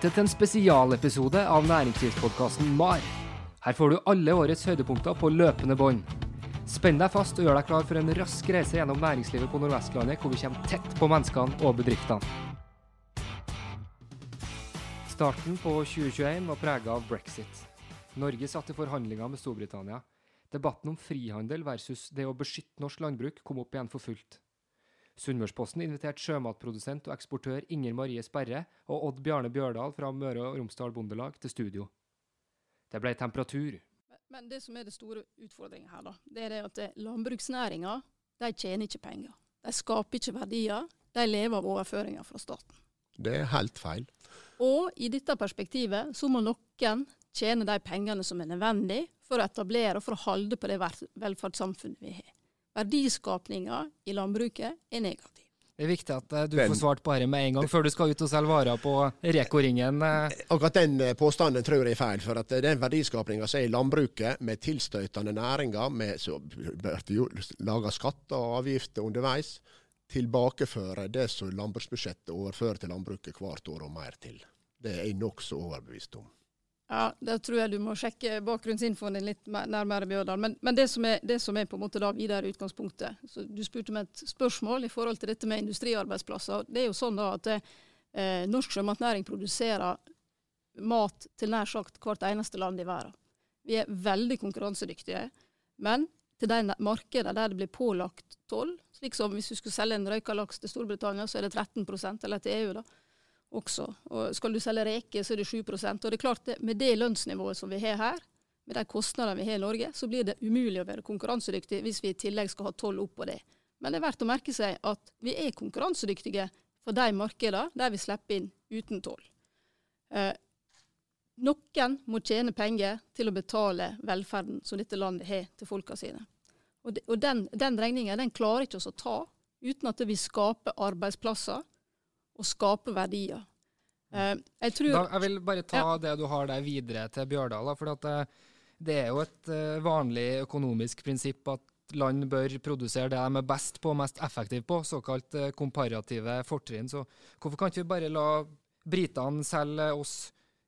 lytter til en spesialepisode av næringslivspodkasten MAR. Her får du alle årets høydepunkter på løpende bånd. Spenn deg fast og gjør deg klar for en rask reise gjennom næringslivet på Nordvestlandet, hvor vi kommer tett på menneskene og bedriftene. Starten på 2021 var prega av brexit. Norge satt i forhandlinger med Storbritannia. Debatten om frihandel versus det å beskytte norsk landbruk kom opp igjen for fullt. Sunnmørsposten inviterte sjømatprodusent og eksportør Inger Marie Sperre og Odd Bjarne Bjørdal fra Møre og Romsdal Bondelag til studio. Det ble temperatur. Men det som er det store utfordringen her, da, det er det at landbruksnæringa de tjener ikke penger. De skaper ikke verdier. De lever av overføringer fra staten. Det er helt feil. Og i dette perspektivet så må noen tjene de pengene som er nødvendig for å etablere og for å holde på det velferdssamfunnet vi har. Verdiskapninga i landbruket er negativ. Det er viktig at eh, du den, får svart på dette med en gang, før du skal ut og selge varer på Reko-ringen. Eh. Akkurat den eh, påstanden tror jeg er feil. For at den verdiskapinga som er i landbruket, med tilstøtende næringer, med, så blir det laga skatter og avgifter underveis, tilbakefører det som landbruksbudsjettet overfører til landbruket hvert år og mer til. Det er jeg nokså overbevist om. Ja, Da tror jeg du må sjekke bakgrunnsinfoen din litt nærmere, Bjørdal. Men, men det, som er, det, som er, på en måte da videre utgangspunktet så Du spurte meg et spørsmål i forhold til dette med industriarbeidsplasser. Det er jo sånn da at eh, norsk sjømatnæring produserer mat til nær sagt hvert eneste land i verden. Vi er veldig konkurransedyktige. Men til de markedene der det blir pålagt toll, slik som hvis vi skulle selge en røyka laks til Storbritannia, så er det 13% eller til EU, da også. Og skal du selge reker, så er det 7% Og det er klart, det, med det lønnsnivået som vi har her, med de kostnadene vi har i Norge, så blir det umulig å være konkurransedyktig hvis vi i tillegg skal ha toll oppå det. Men det er verdt å merke seg at vi er konkurransedyktige for de markedene der vi slipper inn uten toll. Eh, noen må tjene penger til å betale velferden som dette landet har til folka sine. Og, de, og den, den regninga klarer ikke oss å ta uten at vi skaper arbeidsplasser og skape verdier. Uh, jeg, tror, da, jeg vil bare ta ja. det du har der videre til Bjørdal. for det, eh, det, er jo et uh, vanlig økonomisk prinsipp at land bør produsere det de er best på og mest effektive på, såkalt komparative fortrinn. Så hvorfor kan ikke vi bare la britene selge oss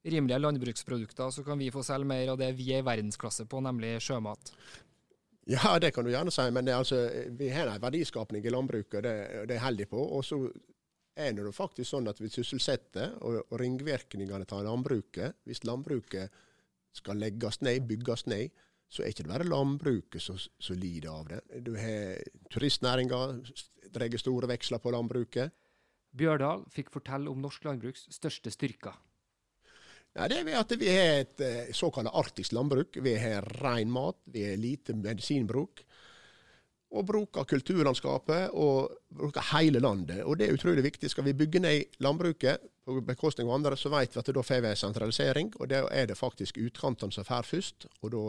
rimelige landbruksprodukter, så kan vi få selge mer av det vi er i verdensklasse på, nemlig sjømat? Ja, det kan du gjerne si, men det, altså, vi har en verdiskapning i landbruket, det, det er heldig på. Og så er det faktisk sånn at vi sysselsetter, og, og ringvirkningene av landbruket Hvis landbruket skal legges ned, bygges ned, så er ikke det bare landbruket som, som lider av det. Du har turistnæringa drar store veksler på landbruket. Bjørdal fikk fortelle om norsk landbruks største styrker. Ja, det er at Vi har et eh, såkalt arktisk landbruk. Vi har ren mat, vi har lite medisinbruk og bruker kulturlandskapet og bruker hele landet. Og det er utrolig viktig. Skal vi bygge ned landbruket på bekostning av andre, så vet vi at da får vi en sentralisering. Og da er det faktisk utkantene som får først, og da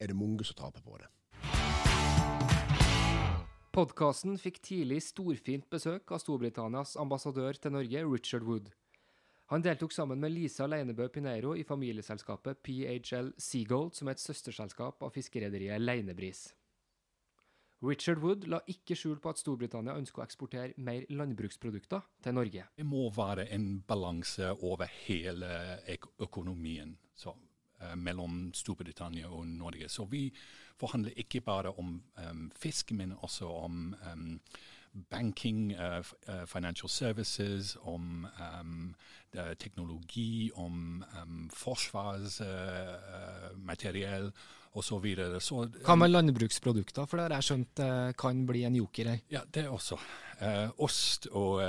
er det mange som taper på det. Podkasten fikk tidlig storfint besøk av Storbritannias ambassadør til Norge, Richard Wood. Han deltok sammen med Lisa Leinebø Pineiro i familieselskapet PHL Seagold, som er et søsterselskap av fiskerederiet Leinebris. Richard Wood la ikke skjul på at Storbritannia ønsker å eksportere mer landbruksprodukter til Norge. Det må være en balanse over hele økonomien så, uh, mellom Storbritannia og Norge. Så vi forhandler ikke bare om um, fisk, men også om um, banking, uh, financial services, om um, teknologi, om forsvarsmateriell uh, osv. Hva med landbruksprodukter, for det har jeg skjønt kan bli en joker her? Ja, det også. Eh, ost og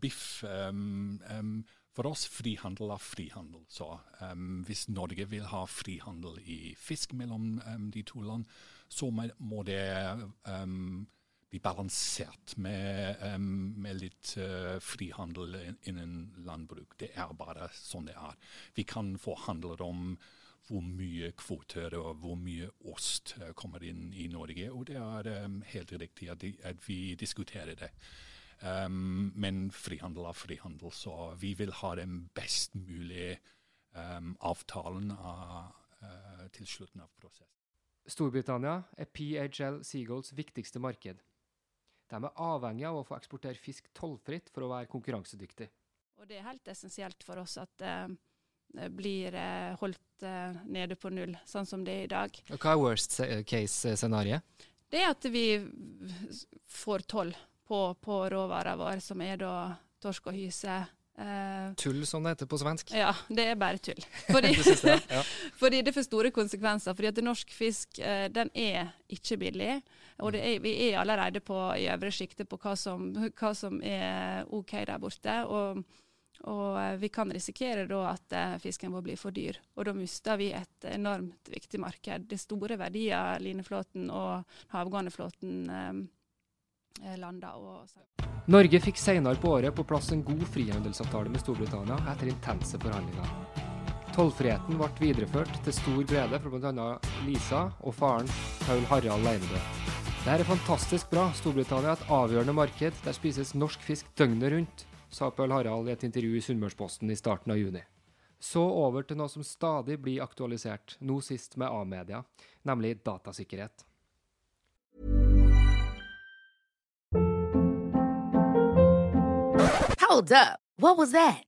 biff. Um, um, for oss frihandel er frihandel. Så um, hvis Norge vil ha frihandel i fisk mellom de to land, så må det bli balansert med, med litt uh, frihandel innen landbruk. Det er bare sånn det er. Vi kan få handler om hvor mye kvoter og hvor mye ost kommer inn i Norge, og det er um, helt riktig at, de, at, vi diskuterer det. Um, men frihandel er frihandel, så vi vil ha den best mulige avtalen av, uh, til slutten av prosessen. Storbritannia er PHL Seagulls viktigste marked. De er avhengig av å få eksportere fisk tollfritt for å være konkurransedyktig. Og det er helt essensielt for oss at det blir holdt nede på null, sånn som det er i dag. Og hva er worst case-scenarioet? Det er at vi får toll på, på råvarer våre, som er da torsk og hyse Uh, tull, som det heter på svensk? Ja, det er bare tull. Fordi, det, ja. fordi det får store konsekvenser. fordi at norsk fisk uh, den er ikke billig. Og er, vi er allerede på, i øvre sjiktet på hva som, hva som, er OK der borte. Og, og uh, vi kan risikere da at fisken vår blir for dyr. Og da mister vi et enormt viktig marked. Det er store verdier lineflåten og havgående flåten lander. og Norge fikk senere på året på plass en god frihandelsavtale med Storbritannia etter intense forhandlinger. Tollfriheten ble videreført til stor glede for bl.a. Lisa og faren Paul Harald Leinebø. Det er fantastisk bra. Storbritannia er et avgjørende marked. Der spises norsk fisk døgnet rundt, sa Pøl Harald i et intervju i Sunnmørsposten i starten av juni. Så over til noe som stadig blir aktualisert, nå sist med A-media, nemlig datasikkerhet. Hold up. What was that?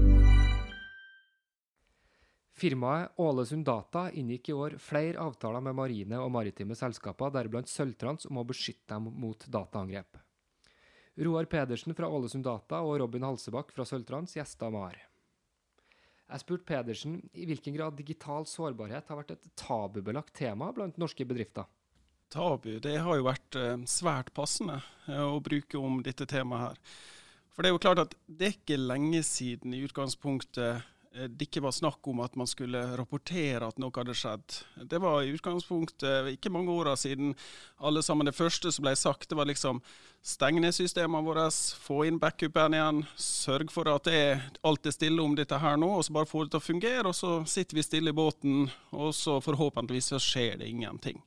Firmaet Ålesund Data inngikk i år flere avtaler med marine og maritime selskaper, deriblant Sølvtrans, om å beskytte dem mot dataangrep. Roar Pedersen fra Ålesund Data og Robin Halsebakk fra Sølvtrans gjesta MAR. Jeg spurte Pedersen i hvilken grad digital sårbarhet har vært et tabubelagt tema blant norske bedrifter. Tabu, det har jo vært eh, svært passende eh, å bruke om dette temaet her. For det er jo klart at det er ikke lenge siden i utgangspunktet det ikke var snakk om at man skulle rapportere at noe hadde skjedd. Det var i utgangspunktet ikke mange åra siden alle sammen det første som ble sagt, det var liksom steng ned systemene våre, få inn backupen igjen, sørg for at det alt er stille om dette her nå, og så bare få det til å fungere. Og så sitter vi stille i båten, og så forhåpentligvis så skjer det ingenting.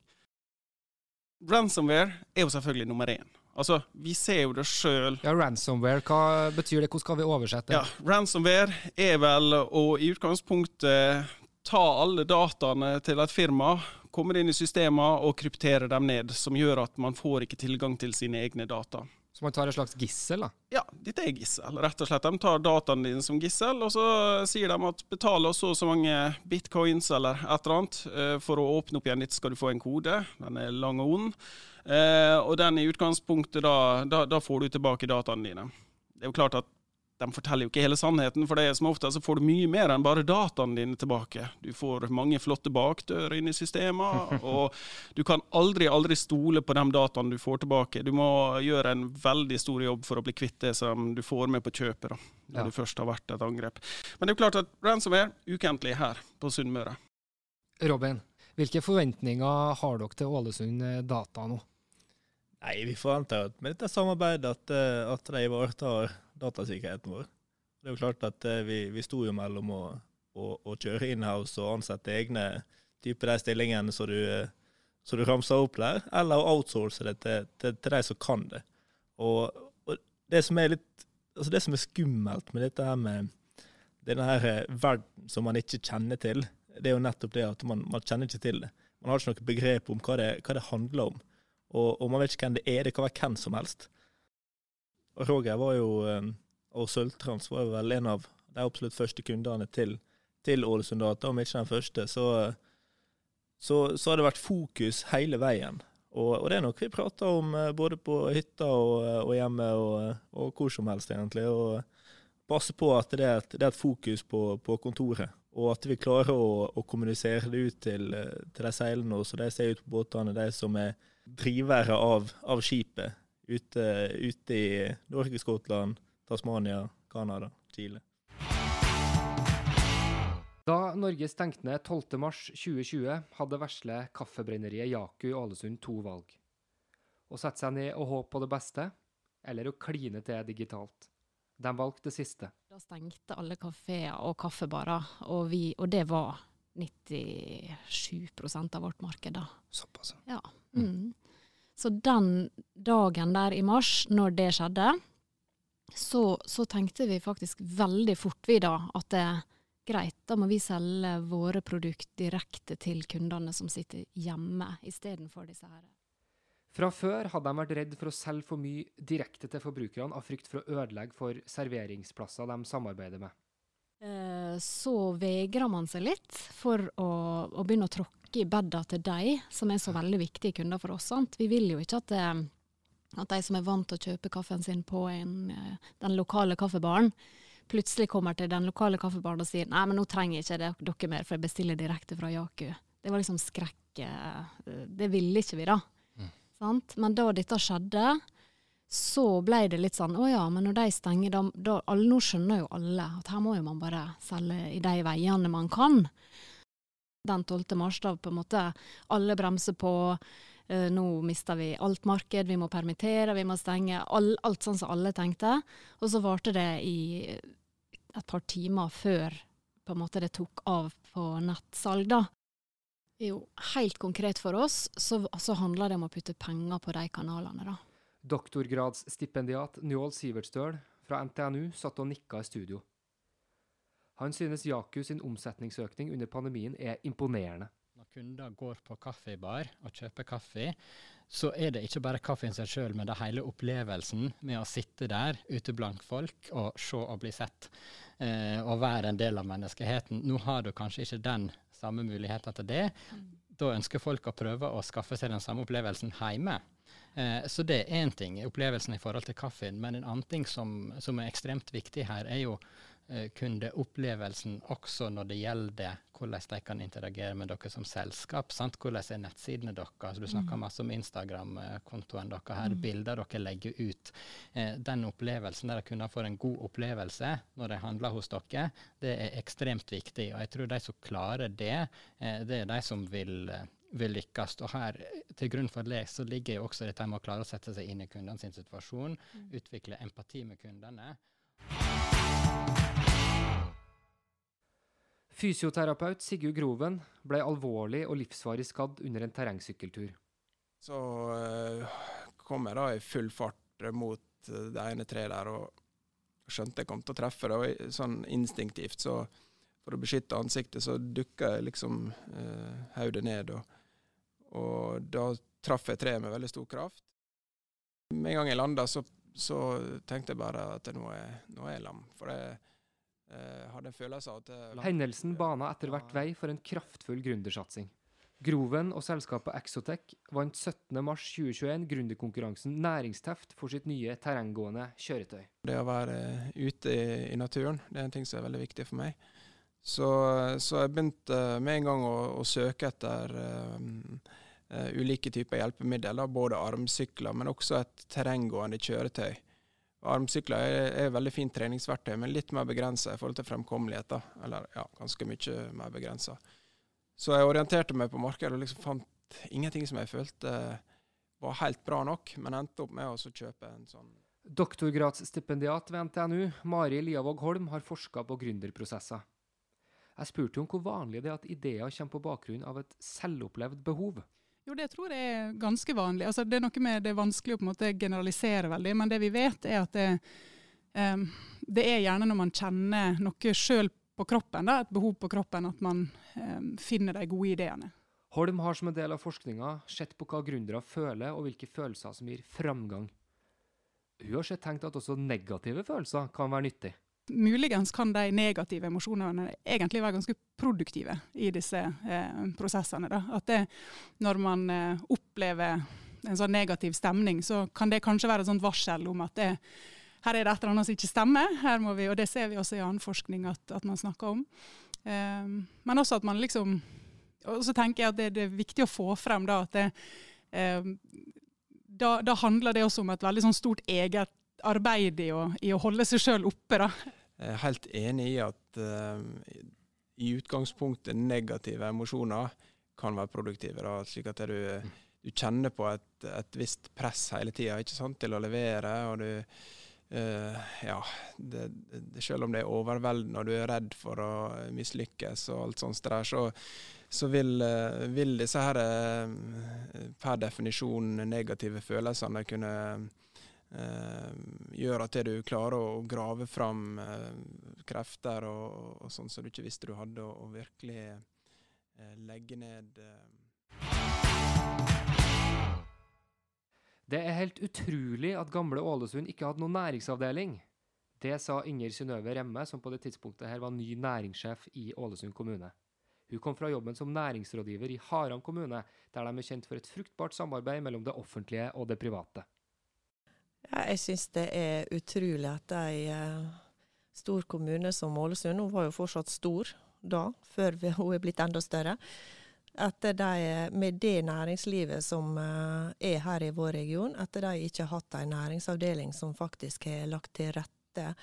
Ransomware er jo selvfølgelig nummer én. Altså, Vi ser jo det sjøl. Ja, ransomware, hva betyr det? Hvordan skal vi oversette? det? Ja, Ransomware er vel å i utgangspunktet ta alle dataene til et firma, komme inn i systemene og kryptere dem ned, som gjør at man får ikke tilgang til sine egne data. Så man tar et slags gissel, da? Ja, dette er gissel. Rett og slett. De tar dataene dine som gissel, og så sier de at betal oss så og så mange bitcoins eller et eller annet eh, for å åpne opp igjen. ditt, skal du få en kode. Den er lang og ond. Eh, og den i utgangspunktet da, da, da får du tilbake dataene dine. Det er jo klart at de forteller jo ikke hele sannheten, for det er som ofte så får du mye mer enn bare dataene dine tilbake. Du får mange flotte bakdører inn i systemet, og du kan aldri, aldri stole på de dataene du får tilbake. Du må gjøre en veldig stor jobb for å bli kvitt det som du får med på kjøpet, da, når ja. det først har vært et angrep. Men det er jo klart at ransomware ukentlig her på Sunnmøre. Robin, hvilke forventninger har dere til Ålesund Data nå? Nei, Vi forventer at med dette samarbeidet at, eh, at de ivaretar datasikkerheten vår. Det er jo klart at eh, vi, vi sto jo mellom å, å, å kjøre inhouse og ansette egne typer de stillingene som du, eh, du ramsa opp der, eller å outsource det til, til, til de som kan det. Og, og, det som er litt altså det som er skummelt med dette her med denne her verden som man ikke kjenner til, det er jo nettopp det at man, man kjenner ikke til det. Man har ikke noe begrep om hva det, hva det handler om. Og, og, man vet ikke hvem det er. Det kan være hvem som helst. Og Roger var jo, eh, og Sølvtrans var jo vel en av de absolutt første kundene til, til Ålesund Data, om ikke den første. Så, så, så, har det vært fokus hele veien. Og, og det er noe vi prater om eh, både på hytta og, og hjemme og, og, hvor som helst, egentlig. Og passe på at det er et, det er et fokus på, på, kontoret. og at vi klarer å, å kommunisere det ut til, til de seilende så de ser ut på båtene, de som er drivere av, av skipet ute, ute i Norge, Skottland, Tasmania, Canada, Chile. Da Norge stengte ned 12.3.2020, hadde vesle kaffebrenneriet Jaku i Ålesund to valg. Å sette seg ned og håpe på det beste, eller å kline til digitalt. De valgte det siste. Da stengte alle kafeer og kaffebarer, og, vi, og det var 97% av vårt marked da. Såpass, ja. Mm. Så den dagen der i mars, når det skjedde, så, så, tenkte vi faktisk veldig fort vi da at det greit, da må vi selge våre produkter direkte til kundene som sitter hjemme, istedenfor disse her fra før hadde de vært redd for å selge for mye direkte til forbrukerne av frykt for å ødelegge for serveringsplasser de samarbeider med. Eh, så vegrer man seg litt for å, å begynne å tråkke i bedda til de som er så veldig viktige kunder for oss. Sant? Vi vil jo ikke at, det, eh, at, de som er vant til å kjøpe kaffen sin på en, eh, den lokale kaffebaren, plutselig kommer til den lokale kaffebaren og sier nei, men nå trenger jeg ikke dere mer, for jeg bestiller direkte fra Jaku. Det var liksom skrekk. Det ville ikke vi, da. Sant? Men da dette skjedde, så ble det litt sånn å ja, men når de stenger, da, da alle, Nå skjønner jo alle at her må jo man bare selge i de veiene man kan. Den 12. mars, da på en måte alle bremser på. Uh, nå mister vi alt marked, vi må permittere, vi må stenge. All, alt sånn som alle tenkte. Og så varte det i et par timer før på en måte det tok av på nettsalg, da. Jo, helt konkret for oss så, så, handler det om å putte penger på de kanalene, da. Doktorgradsstipendiat Njål Sivertstøl fra NTNU satt og nikka i studio. Han synes Jaku sin omsetningsøkning under pandemien er imponerende. Når kunder går på kaffebar og kjøper kaffe, så er det ikke bare kaffen seg sjøl, men det hele opplevelsen med å sitte der ute blant folk og se og bli sett, eh, og være en del av menneskeheten. Nå har du kanskje ikke den samme muligheten til det. Da ønsker folk å prøve å skaffe seg den samme opplevelsen hjemme. Eh, så det er én ting, opplevelsen i forhold til kaffen. Men en annen ting som, som er ekstremt viktig her, er jo kundeopplevelsen også når det gjelder hvordan de kan interagere med dere som selskap. Sant? Hvordan er nettsidene deres? Du snakker mm. masse om Instagram-kontoen deres her, mm. bilder dere legger ut. Eh, den opplevelsen der de kunne få en god opplevelse når de handler hos dere, det er ekstremt viktig. Og jeg tror de som klarer det, eh, det er de som vil eh, vil lykkes. Og her, til grunn for det, så ligger jo også dette med å klare å sette seg inn i kundens situasjon, mm. utvikle empati med kundene. Fysioterapeut Sigurd Groven ble alvorlig og livsvarig skadd under en terrengsykkeltur. Så uh, kom jeg da i full fart mot uh, det ene treet der og skjønte jeg kom til å treffe det. Og sånn instinktivt, så for å beskytte ansiktet, så dukka jeg liksom uh, hodet ned. Og, og, da traff jeg treet med veldig stor kraft. Med en gang jeg landa, så, så, tenkte jeg bare at nå er, nå er jeg lam. For det Eh, hadde en følelse av at eh, Hendelsen bana etter hvert vei for en kraftfull gründersatsing. Groven og selskapet Exotec vant 17.3.2021 gründerkonkurransen Næringsteft for sitt nye terrenggående kjøretøy. Det å være ute i, i, naturen det er en ting som er veldig viktig for meg. Så, så jeg begynte med en gang å, å søke etter um, uh, ulike typer hjelpemidler. Både armsykler, men også et terrenggående kjøretøy. Armsykler er, er veldig fint treningsverktøy, men litt mer begrensa i forhold til fremkommelighet. da. Eller ja, ganske mye mer begrensa. Så jeg orienterte meg på markedet og liksom fant ingenting som jeg følte var helt bra nok, men endte opp med å kjøpe en sånn Doktorgradsstipendiat ved NTNU, Mari Liavåg Holm, har forska på gründerprosesser. Jeg spurte om hvor vanlig det er at ideer kommer på bakgrunn av et selvopplevd behov. Jo, det tror jeg er ganske vanlig. Altså, det er noe med det er vanskelig å på en måte generalisere veldig, men det vi vet er at det, um, det er gjerne når man kjenner noe sjøl på kroppen, da, et behov på kroppen, at man um, finner de gode ideene. Holm har som en del av forskninga sett på hva gründere føler, og hvilke følelser som gir framgang. Hun har sett tenkt at også negative følelser kan være nyttig. Muligens kan de negative emosjonene egentlig være ganske produktive i disse eh, prosessene. Da. At det, når man eh, opplever en sånn negativ stemning, så kan det kanskje være et varsel om at det, her er det et eller annet som ikke stemmer. Vi, og det ser vi også i annen forskning at, at man snakker om. Eh, men også at man liksom Og så tenker jeg at det, det er viktig å få frem da at det, um, da, da, handler det også om et veldig sånn stort eget arbeid i å, i å holde seg sjøl oppe. da. Jeg er helt enig i at uh, i utgangspunktet negative emosjoner kan være produktive. Da, slik at du, du kjenner på et, et, visst press hele tida til å levere. og du uh, ja, det, det, Selv om det er overveldende og du er redd for å mislykkes, og alt sånt der, så, så vil, uh, vil, disse her per definisjon negative følelsene kunne gjør at du klarer å grave fram eh, krefter og, og sånn som du ikke visste du hadde, og, og virkelig eh, legge ned Det er helt utrolig at gamle Ålesund ikke hadde noen næringsavdeling. Det sa Inger Synnøve Remme, som på det tidspunktet her var ny næringssjef i Ålesund kommune. Hun kom fra jobben som næringsrådgiver i Haram kommune, der de er kjent for et fruktbart samarbeid mellom det offentlige og det private. Ja, jeg syns det er utrolig at ei uh, stor kommune som Ålesund, hun var jo fortsatt stor da, før hun er blitt enda større, at de med det næringslivet som uh, er her i vår region, at de ikke har hatt en næringsavdeling som faktisk har lagt til rette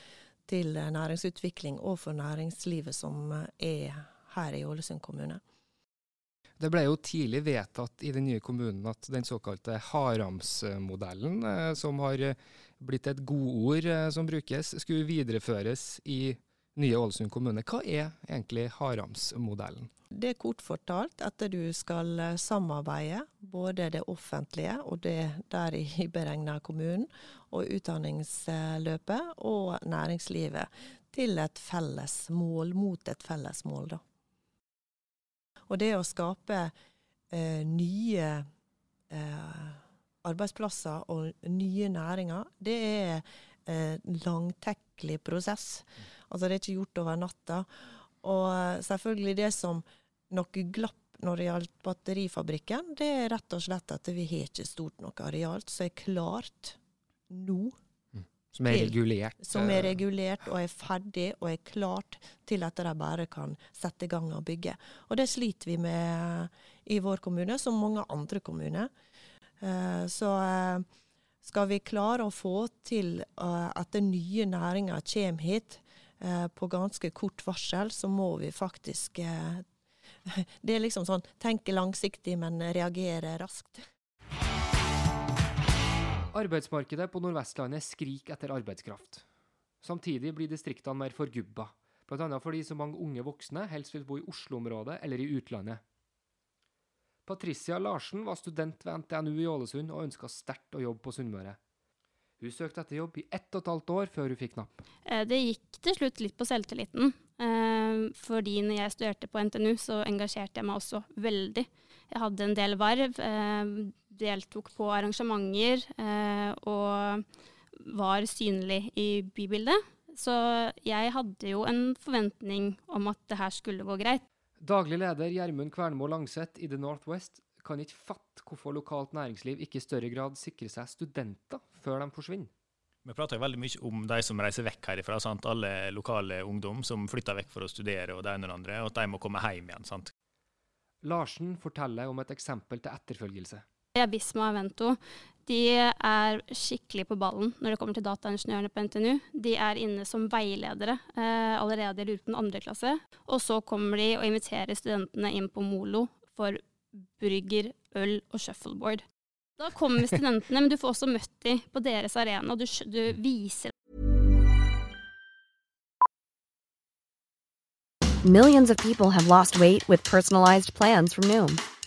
til næringsutvikling og for næringslivet som er her i Ålesund kommune. Det ble jo tidlig vedtatt i den nye kommunen at den såkalte Haramsmodellen, eh, som har eh, blitt et godord eh, som brukes, skulle videreføres i nye Ålesund kommune. Hva er egentlig Haramsmodellen? Det er kort fortalt at du skal samarbeide, både det offentlige og det der i beregna kommunen, og utdanningsløpet og næringslivet, til et felles mål, mot et felles mål. da. Og det å skape eh, nye eh, arbeidsplasser og nye næringer, det er eh, langtekkelig prosess. Altså det er ikke gjort over natta. Og eh, selvfølgelig det som noe glapp når det gjaldt batterifabrikken, det er rett og slett at vi har ikke stort nok areal som er klart nå som er regulert? Som er eh. regulert og er ferdig og er klart til at de bare kan sette i gang og bygge. Og det sliter vi med i vår kommune, som mange andre kommuner. Eh, så eh, skal vi klare å få til at den nye næringa kommer hit på ganske kort varsel, så må vi faktisk Det er liksom sånn tenke langsiktig, men reagere raskt. Arbeidsmarkedet på Nordvestlandet skriker etter arbeidskraft. Samtidig blir distriktene mer forgubba, bl.a. fordi så mange unge voksne helst vil bo i Oslo-området eller i utlandet. Patricia Larsen var student ved NTNU i Ålesund og ønska sterkt å jobbe på Sunnmøre. Hun søkte etter jobb i ett og et halvt år før hun fikk napp. Eh, det gikk til slutt litt på selvtilliten. Eh, fordi når jeg studerte på NTNU, så engasjerte jeg meg også veldig. Jeg hadde en del verv. Deltok på arrangementer eh, og var synlig i bybildet. Så jeg hadde jo en forventning om at det her skulle gå greit. Daglig leder Gjermund Kvernmo Langseth i The Northwest kan ikke fatte hvorfor lokalt næringsliv ikke i større grad sikrer seg studenter før de forsvinner. Vi prater jo veldig mye om de som reiser vekk herifra. Sant? Alle lokale ungdom som flytter vekk for å studere og det ene og det andre, og at de må komme hjem igjen. Sant? Larsen forteller om et eksempel til etterfølgelse. Abisma og Avento de er skikkelig på ballen når det kommer til dataingeniørene på NTNU. De er inne som veiledere eh, allerede i lurer andre klasse. Og så kommer de og inviterer studentene inn på Molo for brygger, øl og shuffleboard. Da kommer studentene, men du får også møtt dem på deres arena. Du, du viser Millions of people have lost weight with personalized plans from Noom.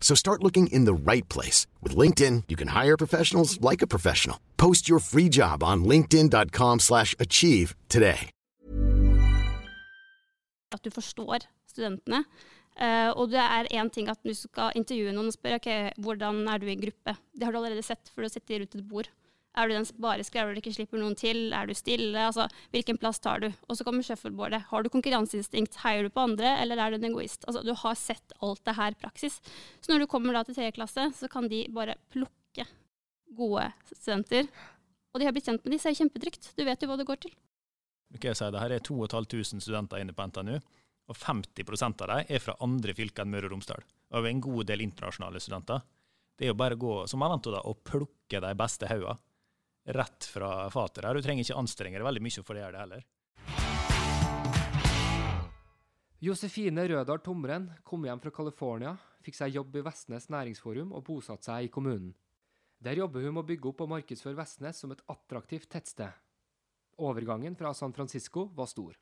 So start looking in the right place. With LinkedIn, you can hire professionals like a professional. Post your free job on linkedin.com slash achieve today. At du forstår studentene. Uh, og det er én ting at du skal intervjue noen og spørre ok, hvordan er du i gruppe. Det har du allerede sett, for du sitter rundt et bord. Er du den som bare skravler og ikke slipper noen til? Er du stille? Altså, hvilken plass tar du? Og så kommer shuffleboardet. Har du konkurranseinstinkt? Heier du på andre, eller er du en egoist? Altså, du har sett alt det her praksis. Så når du kommer da til tredje klasse, så kan de bare plukke gode studenter. Og de har blitt kjent med de, så er det kjempetrygt. Du vet jo hva det går til. Okay, så det her er 2500 studenter inne på NTNU, og 50% av dem er fra andre fylker enn Møre og Romsdal. Og en god del internasjonale studenter. Det er jo bare å gå som jeg venter da, og plukke de beste haugene rett fra fatet der. Du trenger ikke anstrenge deg veldig mye for å gjøre det heller. Josefine Rødal Tomren kom hjem fra California, fikk seg jobb i Vestnes næringsforum og bosatte seg i kommunen. Der jobber hun med å bygge opp og markedsføre Vestnes som et attraktivt tettsted. Overgangen fra San Francisco var stor.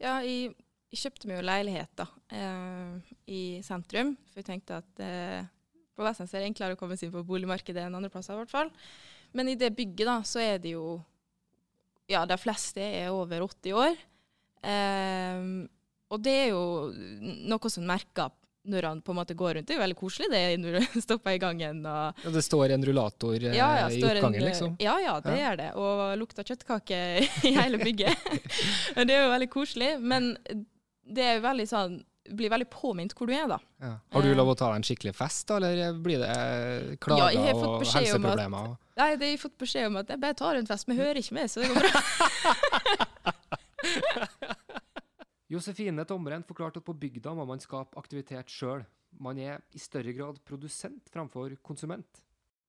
Ja, jeg, jeg kjøpte meg jo leilighet da, eh, i sentrum, for jeg tenkte at eh, på Vestnes er det enklere å komme seg inn på boligmarkedet enn andre plasser. i hvert fall. Men i det bygget da, så er det jo Ja, de fleste er over 80 år. Um, og det er jo noe som merker når han på en måte går rundt. Det er jo veldig koselig det når du stopper i gangen. Og ja, det står en rullator eh, ja, ja, i oppgangen, en, liksom? Ja, ja, det gjør det. Og lukter kjøttkake i hele bygget. Men det er jo veldig koselig. Men det er jo veldig sånn blir veldig påminnet hvor du er, da. Ja. Har du lov å ta deg en skikkelig fest, da, eller blir det eh, klager ja, og helseproblemer? At, nei, det har jeg fått beskjed om at jeg bare tar en fest, men hører ikke med, så det går bra. Josefine Tomren forklarte at på bygda må man skape aktivitet sjøl. Man er i større grad produsent framfor konsument.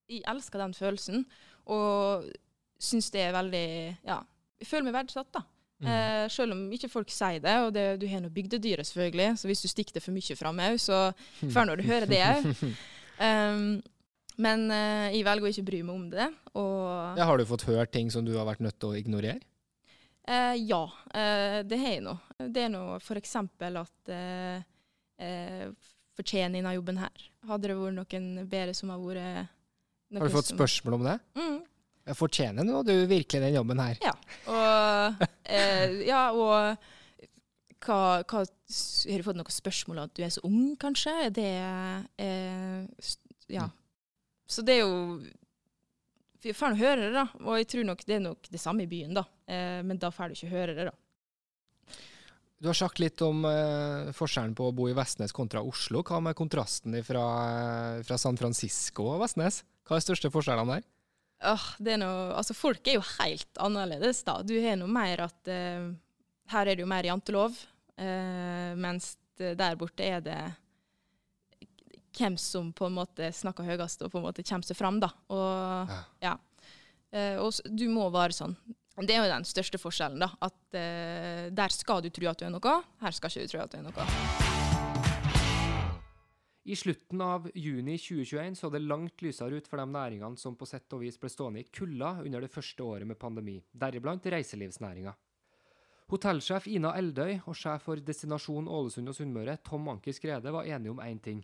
Jeg elsker den følelsen, og syns det er veldig Ja, jeg føler meg verdsatt, da. Mm. Eh, selv om ikke folk sier det, og det, du har nå bygdedyret, selvfølgelig, så hvis du stikker det for mye fram òg, så får du høre det òg. um, men eh, jeg velger å ikke bry meg om det. ja, har du fått hørt ting som du har vært nødt til å ignorere? Eh, ja, eh, det har jeg nå. Det er nå f.eks. at eh, eh, fortjener denne jobben her. Hadde det vært noen bedre som har vært Har du fått spørsmål om det? Mm. Fortjener nå du virkelig den jobben her. Ja, og, eh, ja, og hva, hva, Har du fått noen spørsmål om at du er så ung, kanskje? Det Ja. Så det er jo vi får høre det, da. Og jeg tror nok det er nok det samme i byen, da. Eh, men da får du ikke høre det, da. Du har sagt litt om eh, forskjellen på å bo i Vestnes kontra Oslo. Hva med kontrasten fra, fra San Francisco og Vestnes? Hva er de største forskjellene der? Det er noe, altså Folk er jo helt annerledes, da. Du har noe mer at uh, Her er det jo mer jantelov, uh, mens der borte er det hvem som på en måte snakker høyest og på en måte kommer seg fram. da. Og, ja. Uh, og du må være sånn. Det er jo den største forskjellen. da, At der skal du tro at du er noe, her skal ikke du tro at du er noe. I slutten av juni 2021 så det langt lysere ut for de næringene som på sett og vis ble stående i kulda under det første året med pandemi, deriblant reiselivsnæringa. Hotellsjef Ina Eldøy og sjef for Destinasjon Ålesund og Sunnmøre, Tom Anker Skrede, var enige om én ting.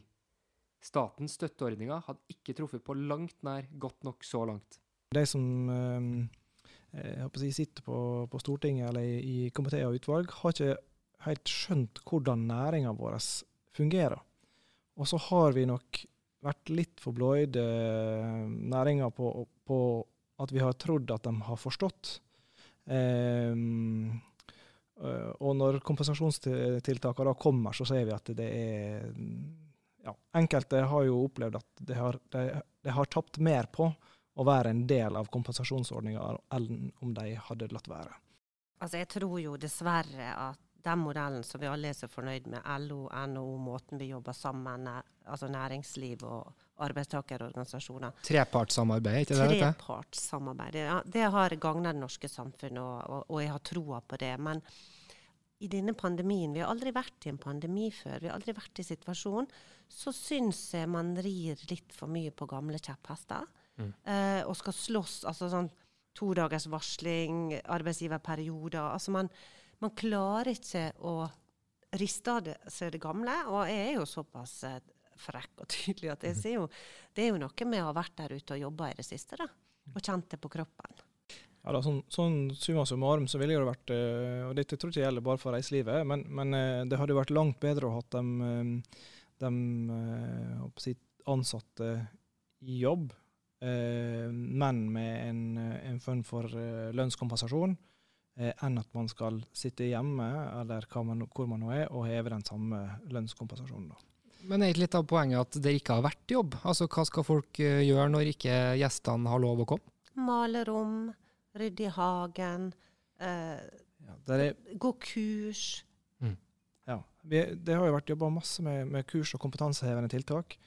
Statens støtteordninger hadde ikke truffet på langt nær godt nok så langt. De som jeg, eh, sitter på, på, Stortinget eller i, i og utvalg, har ikke helt skjønt hvordan næringa vår fungerer. Og så har vi nok vært litt for blåøyde eh, næringa på, på, at vi har trodd at de har forstått. Um, Og når kompensasjonstiltakene da kommer, så ser vi at det er ja, Enkelte har jo opplevd at de har, de, de har tapt mer på å være en del av kompensasjonsordninga enn om de hadde latt være. Altså, jeg tror jo dessverre at den modellen som vi alle er så fornøyd med, LO, NHO, måten vi jobber sammen, altså næringsliv og arbeidstakerorganisasjoner Trepartssamarbeid, ikke det? Trepartssamarbeid. Ja, det har gagna det norske samfunnet, og, og, og, jeg har troa på det. Men i denne pandemien, vi har aldri vært i en pandemi før, vi har aldri vært i situasjonen, så syns jeg man rir litt for mye på gamle kjepphester. Mm. Eh, og skal slåss. altså sånn to dagers varsling, arbeidsgiverperioder. Altså man, man klarer ikke å riste av seg det gamle. Og jeg er jo såpass eh, frekk og tydelig at jeg sier jo det er jo noe med å ha vært der ute og jobba i det siste, da. Og kjent det på kroppen. Ja, da, sånn, sånn summa summarum så ville det vært eh, Og dette tror jeg ikke gjelder bare for reiselivet, men, men eh, det hadde vært langt bedre å ha dem, dem ansatte i jobb men med en, en form for lønnskompensasjon, enn at man skal sitte hjemme eller man, hvor man nå er, og heve den samme lønnskompensasjonen. Da. Men er ikke litt av poenget at dere ikke har vært i jobb? Altså, Hva skal folk gjøre når ikke gjestene har lov å komme? Male rom, rydde i hagen, eh, ja, er... gå kurs. Mm. Ja, vi, Det har jo vært jobba masse med, med, kurs og kompetansehevende tiltak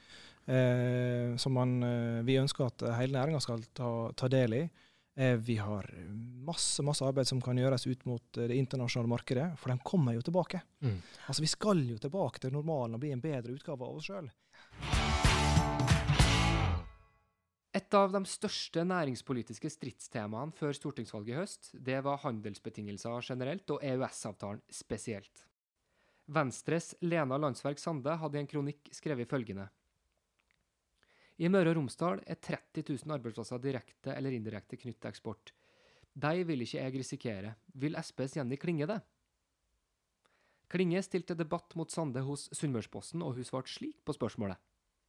eh, som man, eh, vi ønsker at hele næringa skal ta, ta, del i. Eh, vi har masse, masse arbeid som kan gjøres ut mot eh, det internasjonale markedet, for de kommer jo tilbake. Mm. Altså, Vi skal jo tilbake til normalen og bli en bedre utgave av oss sjøl. Et av de største næringspolitiske stridstemaene før stortingsvalget i høst, det var handelsbetingelser generelt og EØS-avtalen spesielt. Venstres Lena Landsverk Sande hadde i en kronikk skrevet følgende. I Møre og Romsdal er 30 000 arbeidsplasser direkte eller indirekte knyttet til eksport. De vil ikke jeg risikere. Vil Sps Jenny Klinge det? Klinge stilte debatt mot Sande hos Sunnmørsposten, og hun svarte slik på spørsmålet.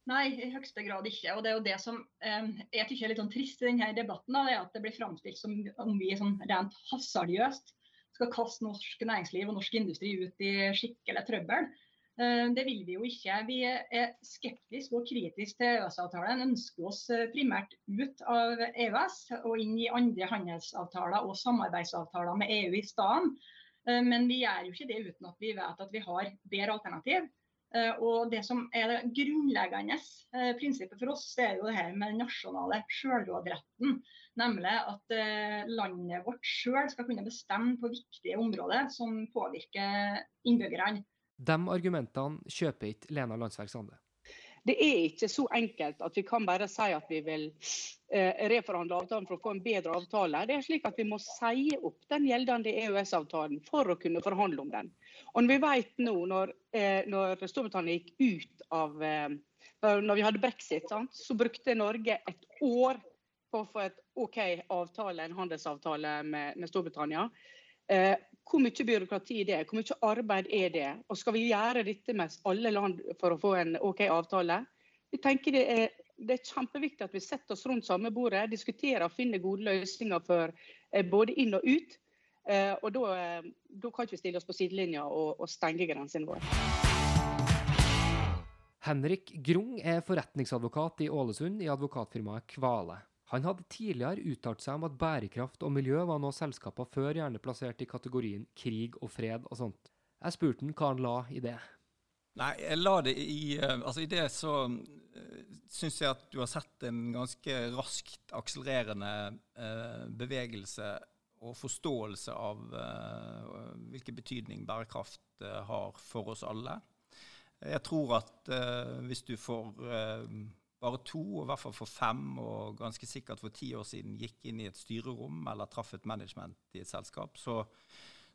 Nei, i høyeste grad ikke. Og det er jo det som eh, jeg tykker er litt sånn trist i denne debatten, da, er at det blir framstilt som om vi sånn rent hasardiøst skal kaste norsk næringsliv og norsk industri ut i skikkelig trøbbel. Eh, det vil vi jo ikke. Vi er skeptiske og kritiske til EØS-avtalen. Ønsker oss eh, primært ut av EØS og inn i andre handelsavtaler og samarbeidsavtaler med EU i stedet. Eh, men vi gjør jo ikke det uten at vi vet at vi har bedre alternativ. Og Det som er det grunnleggende prinsippet for oss, det er jo det her med den nasjonale sjølråderetten. Nemlig at landet vårt sjøl skal kunne bestemme på viktige områder som påvirker innbyggerne. De argumentene kjøper ikke Lena Landsverk Sande. Det er ikke så enkelt at vi kan bare si at vi vil eh, reforhandle avtalen for å få en bedre avtale. Det er slik at Vi må si opp den gjeldende EØS-avtalen for å kunne forhandle om den. Og når vi vet nå, når, eh, når Storbritannia gikk ut av eh, Når vi hadde brexit, sant, så brukte Norge et år på å få et OK avtale, en handelsavtale med, med Storbritannia. Hvor mye byråkrati det er, hvor mye arbeid er det? Og skal vi gjøre dette med alle land for å få en OK avtale? Vi tenker det er, det er kjempeviktig at vi setter oss rundt samme bordet, diskuterer og finner gode løsninger for eh, både inn og ut. Eh, og da, eh, da kan vi stille oss på sidelinja og, og stenge grensene våre. Henrik Grung er forretningsadvokat i Ålesund i advokatfirmaet Kvale. Han hadde tidligere uttalt seg om at bærekraft og miljø var noe selskaper før gjerne plasserte i kategorien krig og fred og sånt. Jeg spurte han hva han la i det. Nei, jeg la det i eh, Altså, i det så uh, syns jeg at du har sett en ganske raskt akselererende uh, bevegelse og forståelse av hvilken betydning bærekraft har for oss alle. Jeg tror at hvis du får bare to, og i hvert fall for fem, og ganske sikkert for ti år siden gikk inn i et styrerom eller traff et management i et selskap, så,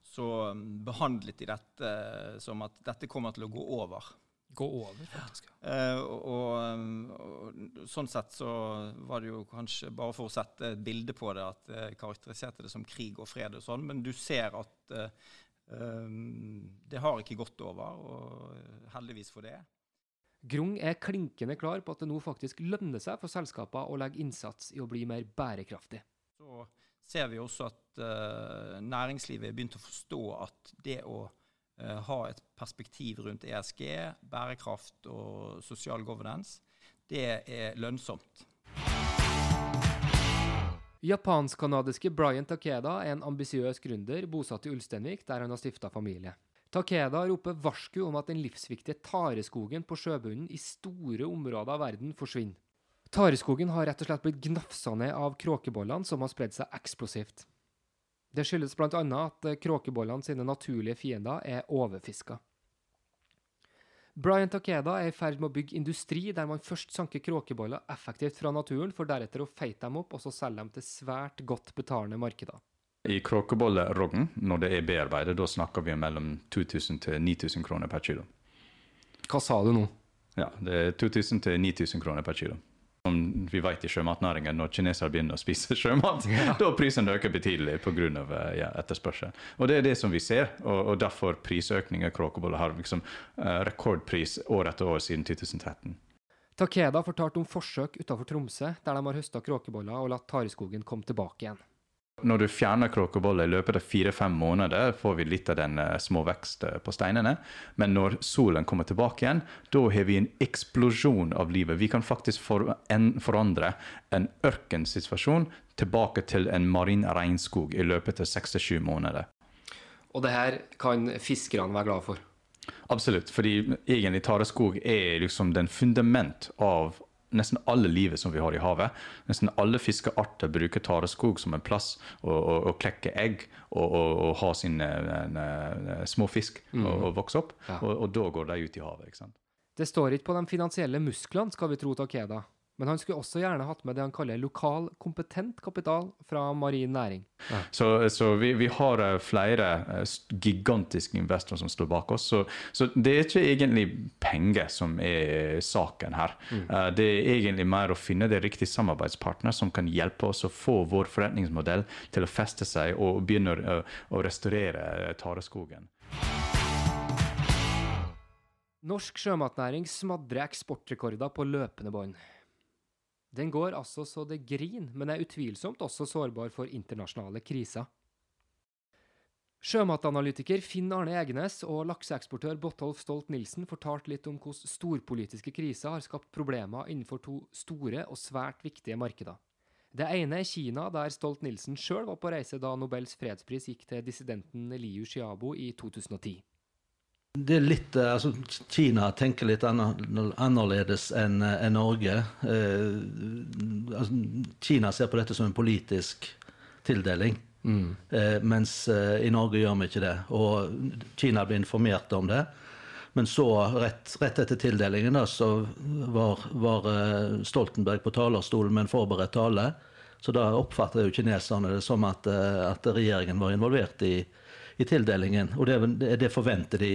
så um, behandlet de dette som at dette kommer til å gå over. Gå over, faktisk. Ja. Uh, og, og, og, sånn sett så var det jo kanskje bare for å sette et bilde på det at jeg karakteriserte det som krig og fred og sånn, men du ser at uh, um, det har ikke gått over, og heldigvis for det. Grung er klinkende klar på at det nå faktisk lønner seg for selskaper å legge innsats i å bli mer bærekraftig. Så ser vi også at uh, næringslivet er begynt å forstå at det å uh, ha et perspektiv rundt ESG, bærekraft og sosial governance, det er lønnsomt. Japansk-kanadiske Brian Takeda er en ambisiøs gründer bosatt i Ulsteinvik, der han har stifta familie. Takeda roper varsku om at den livsviktige tareskogen på sjøbunnen i store områder av verden forsvinner. Tareskogen har rett og slett blitt gnafsa ned av kråkebollene, som har spredd seg eksplosivt. Det skyldes bl.a. at kråkebollene sine naturlige fiender er overfiska. Brian Takeda er i ferd med å bygge industri der man først sanker kråkeboller effektivt fra naturen, for deretter å feite dem opp og så selge dem til svært godt betalende markeder. I kråkebollerogn, når det er bearbeidet, da snakker vi om mellom 2000 til 9000 kroner per kilo. Hva sa du nå? Ja, det er 2000 til 9000 kroner per kilo som vi vet i sjømatnæringen, når kinesere begynner å spise sjømat, ja. da prisen øker betydelig pga. Eh, ja, etterspørsel. Og Det er det som vi ser, og, og derfor prisøkningen i kråkeboller har liksom, uh, rekordpris år etter år siden 2013. Takeda fortalte om forsøk utenfor Tromsø, der de har høsta kråkeboller og latt tareskogen komme tilbake igjen. Når du fjerner kråkeboller i løpet av fire-fem måneder, får vi litt av den uh, små vekst eh, på steinene. Men når solen kommer tilbake igjen, da har vi en eksplosjon av livet. Vi kan faktisk for, en, forandre en ørkensituasjon tilbake til en marin regnskog i løpet av seks-sju måneder. Og det her kan fiskerne være glad for? Absolutt, fordi egentlig tareskog er liksom den fundament av nesten alle livet som vi har i havet. Nesten alle fiskearter bruker tareskog som en plass å, å, å klekke egg og, og, og ha sine små fisk mm. og, og, vokse opp. Ja. Og, da går de ut i havet. ikke sant? Det står ikke på de finansielle musklene, skal vi tro Takeda. Men han skulle også gjerne hatt med det han kaller lokal, kompetent kapital fra marin næring. Ja. Så, så vi, vi, har eh, flere eh, gigantiske investorer som står bak oss. Så, så, det er ikke egentlig penger som er saken her. Mm. Eh, det er egentlig mer å finne det riktige samarbeidspartner som kan hjelpe oss å få vår forretningsmodell til å feste seg og begynne å, å restaurere tareskogen. Norsk sjømatnæring smadrer eksportrekorder på løpende bånd. Den går altså så det grin, men er utvilsomt også sårbar for internasjonale kriser. Sjømatanalytiker Finn Arne Egenes og lakseeksportør Botolf Stolt-Nielsen fortalte litt om hvordan storpolitiske kriser har skapt problemer innenfor to store og svært viktige markeder. Det ene er Kina, der Stolt-Nielsen sjøl var på reise da Nobels fredspris gikk til dissidenten Liu Xiaobo i 2010. Det er litt, eh, altså Kina tenker litt annerledes enn en eh, Norge. Eh, altså, Kina ser på dette som en politisk tildeling. Mm. Eh, mens eh, i Norge gjør vi ikke det. Og Kina blir informert om det. Men så, rett, rett etter tildelingen, da, så var, var eh, Stoltenberg på talerstolen med en forberedt tale. Så da oppfatter jo kineserne det som at, uh, at regjeringen var involvert i, i tildelingen. Og det, det forventer de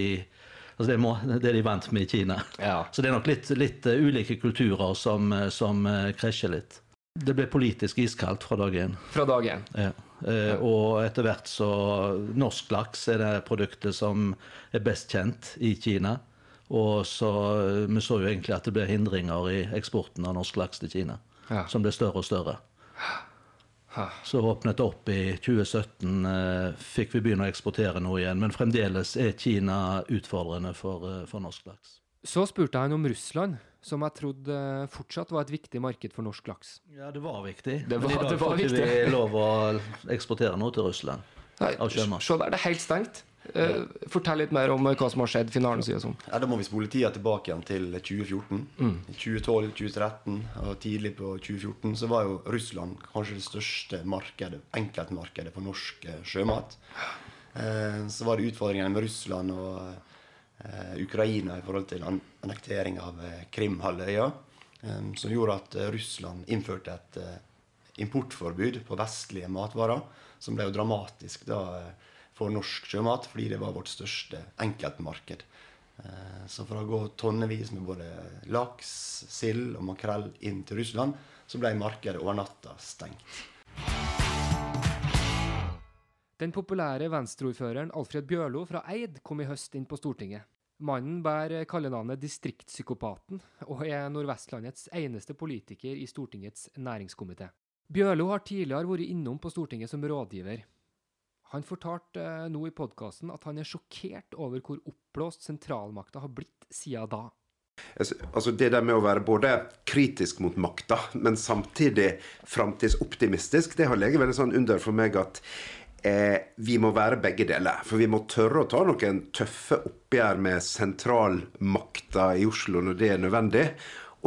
altså det, må, det, er de vant med i Kina. Ja. Så det er nok litt, litt uh, ulike kulturer som, uh, som uh, krasjer litt. Det ble politisk iskaldt fra dag én. Fra dag én. Ja. Eh, og etter hvert så Norsk laks er det produktet som er best kjent i Kina. Og så Vi så jo egentlig at det ble hindringer i eksporten av norsk laks til Kina. Ja. Som ble større og større. Så åpnet det opp i 2017. Eh, fikk vi begynne å eksportere noe igjen. Men fremdeles er Kina utfordrende for, eh, for norsk laks. Så spurte han om Russland, som jeg trodde fortsatt var et viktig marked for norsk laks. Ja, det var viktig. Det var, Men i dag får ikke vi lov å eksportere noe til Russland. Nei, av sjømat. Se der, det er helt stengt. Uh, fortell litt mer om hva som har skjedd. finalen sier sånn. Ja, Da må vi spole tida tilbake igjen til 2014. Mm. 2012, 2013 og tidlig på 2014 så var jo Russland kanskje det største markedet, enkeltmarkedet for norsk uh, sjømat. Så var det utfordringene med Russland og Ukraina i forhold til annektering av Krimhalvøya, som gjorde at Russland innførte et importforbud på vestlige matvarer, som ble jo dramatisk da for norsk sjømat, fordi det var vårt største enkeltmarked. Eh, så for å gå tonnevis med både laks, sild og makrell inn til Russland, så ble markedet over natta stengt. Den populære venstreordføreren Alfred Bjørlo fra Eid kom i høst inn på Stortinget. Mannen bærer kallenavnet Distriktspsykopaten og er Nordvestlandets eneste politiker i Stortingets næringskomité. Bjørlo har tidligere vært innom på Stortinget som rådgiver. Han fortalte eh, nå i podkasten at han er sjokkert over hvor oppblåst sentralmakta har blitt siden da. Altså Det der med å være både kritisk mot makta, men samtidig framtidsoptimistisk, det har ligget veldig sånn under for meg at eh, vi må være begge deler. For vi må tørre å ta noen tøffe oppgjør med sentralmakta i Oslo når det er nødvendig.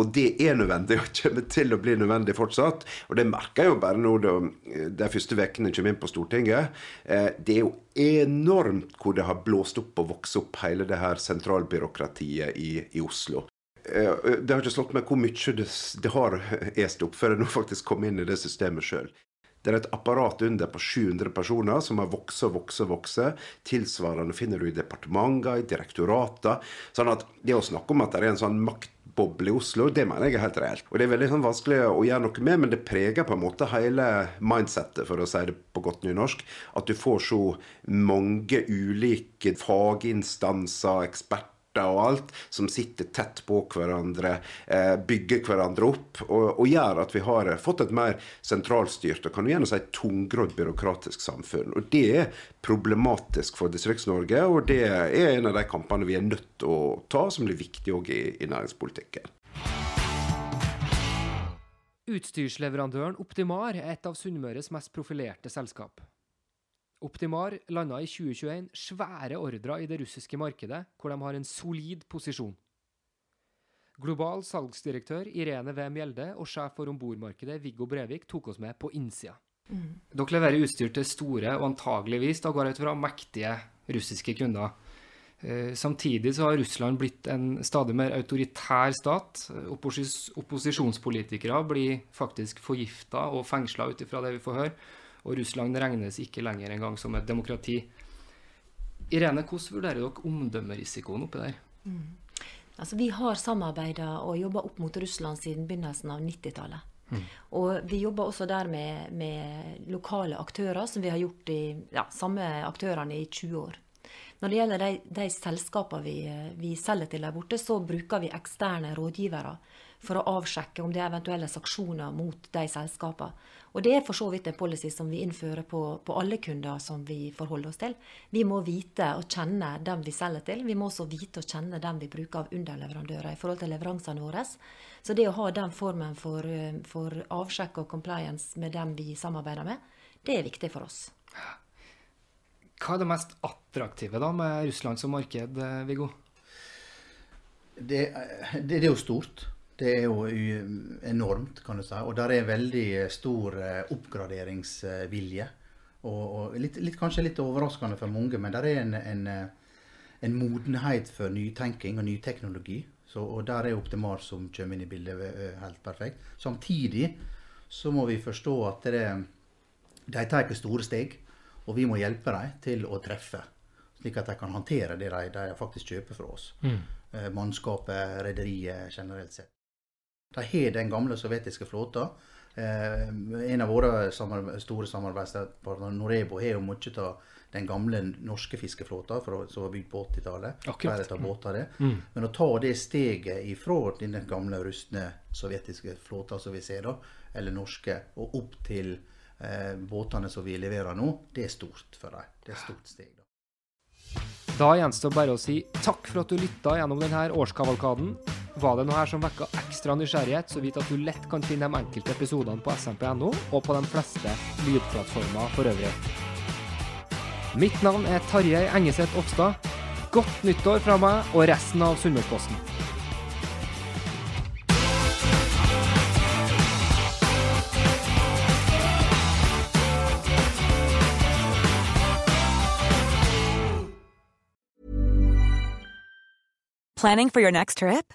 Og det er nødvendig, og kommer til å bli nødvendig fortsatt. Og det merker jeg jo bare nå de første ukene jeg kommer inn på Stortinget. Eh, det er jo enormt hvor det har blåst opp og vokst opp hele det her sentralbyråkratiet i, i Oslo. Eh, det har ikke slått meg hvor mye det, det har est opp, før jeg nå faktisk kom inn i det systemet sjøl. Det er et apparat under på 700 personer som har vokst og vokst og vokst. Tilsvarende finner du i departementer, i direktorater. Sånn at det å snakke om at det er en sånn makt boble i Oslo, det mener jeg er helt reelt. Og det er veldig sånn, vanskelig å gjøre noe med, men det preger på en måte hele mindsettet, for å si det på godt nynorsk. At du får så mange ulike faginstanser, eksperter og alt, som sitter tett på hverandre, eh, bygger hverandre opp, og, og, gjør at vi har fått et mer sentralstyrt og kan gjerne si tungrodd byråkratisk samfunn. Og Det er problematisk for Distrikts-Norge, og det er en av de kampene vi er nødt til å ta, som blir viktig òg i, i næringspolitikken. Utstyrsleverandøren Optimar er et av Sunnmøres mest profilerte selskap. Optimar landa i 2021 svære ordrer i det russiske markedet, hvor de har en solid posisjon. Global salgsdirektør Irene V. Mjelde og sjef for ombordmarkedet Viggo Brevik tok oss med på innsida. Mm. Dere leverer utstyr til store og antageligvis da går ut fra mektige russiske kunder. Eh, samtidig så har Russland blitt en stadig mer autoritær stat. Oppos opposisjonspolitikere blir faktisk forgifta og fengsla ut ifra det vi får høre og Russland regnes ikke lenger engang som et demokrati. Irene, hvordan vurderer dere omdømmerisikoen oppi der? Mm. Altså, vi har samarbeida og jobba opp mot Russland siden begynnelsen av 90-tallet. Mm. Og vi jobber også der med, med, lokale aktører, som vi har gjort i ja, samme aktørene i 20 år. Når det gjelder de, de selskapene vi, vi, selger til der borte, så bruker vi eksterne rådgivere for å avsjekke om det er eventuelle sanksjoner mot de selskapene. Og det er for så vidt en policy som vi innfører på, på, alle kunder som vi forholder oss til. Vi må vite og kjenne dem vi selger til. Vi må også vite og kjenne dem vi bruker av underleverandører i forhold til leveransene våre. Så det å ha den formen for, for avsjekk og compliance med dem vi samarbeider med, det er viktig for oss. Hva er det mest attraktive da med Russland som marked, Viggo? Det, det, det er jo stort. Det er jo enormt, kan du si. Og der er veldig stor eh, oppgraderingsvilje. Og, og litt, litt, kanskje litt overraskende for mange, men der er en, en, eh, en modenhet for nytenking og ny teknologi. Så, og der er Optimar som kommer inn i bildet, eh, helt perfekt. Samtidig så må vi forstå at det, de tar ikke store steg, og vi må hjelpe dem til å treffe. Slik at de kan håndtere det de, de faktisk kjøper fra oss. Mm. Mannskapet, rederiet generelt sett. De har den gamle sovjetiske flåta. Eh, en av våre samarbeid, store samarbeidspartnere, Norebo, har jo mye av den gamle norske fiskeflåta som var bygd på 80-tallet. Flere av båter mm. Men å ta det steget ifra den gamle, rustne sovjetiske flåta som vi ser da, eller norske, og opp til eh, båtene som vi leverer nå, det er stort for dem. Det er et stort steg. da. Da gjenstår bare å si takk for at du lytta gjennom denne årskavalkaden. Var det noe her som vekka ekstra nysgjerrighet, så vit at du lett kan finne de enkelte episodene på smp.no og på de fleste lydplattformer for øvrig. Mitt navn er Tarjei Engeseth Ofstad. Godt nyttår fra meg og resten av Sunnmørsposten. Planning for your next trip?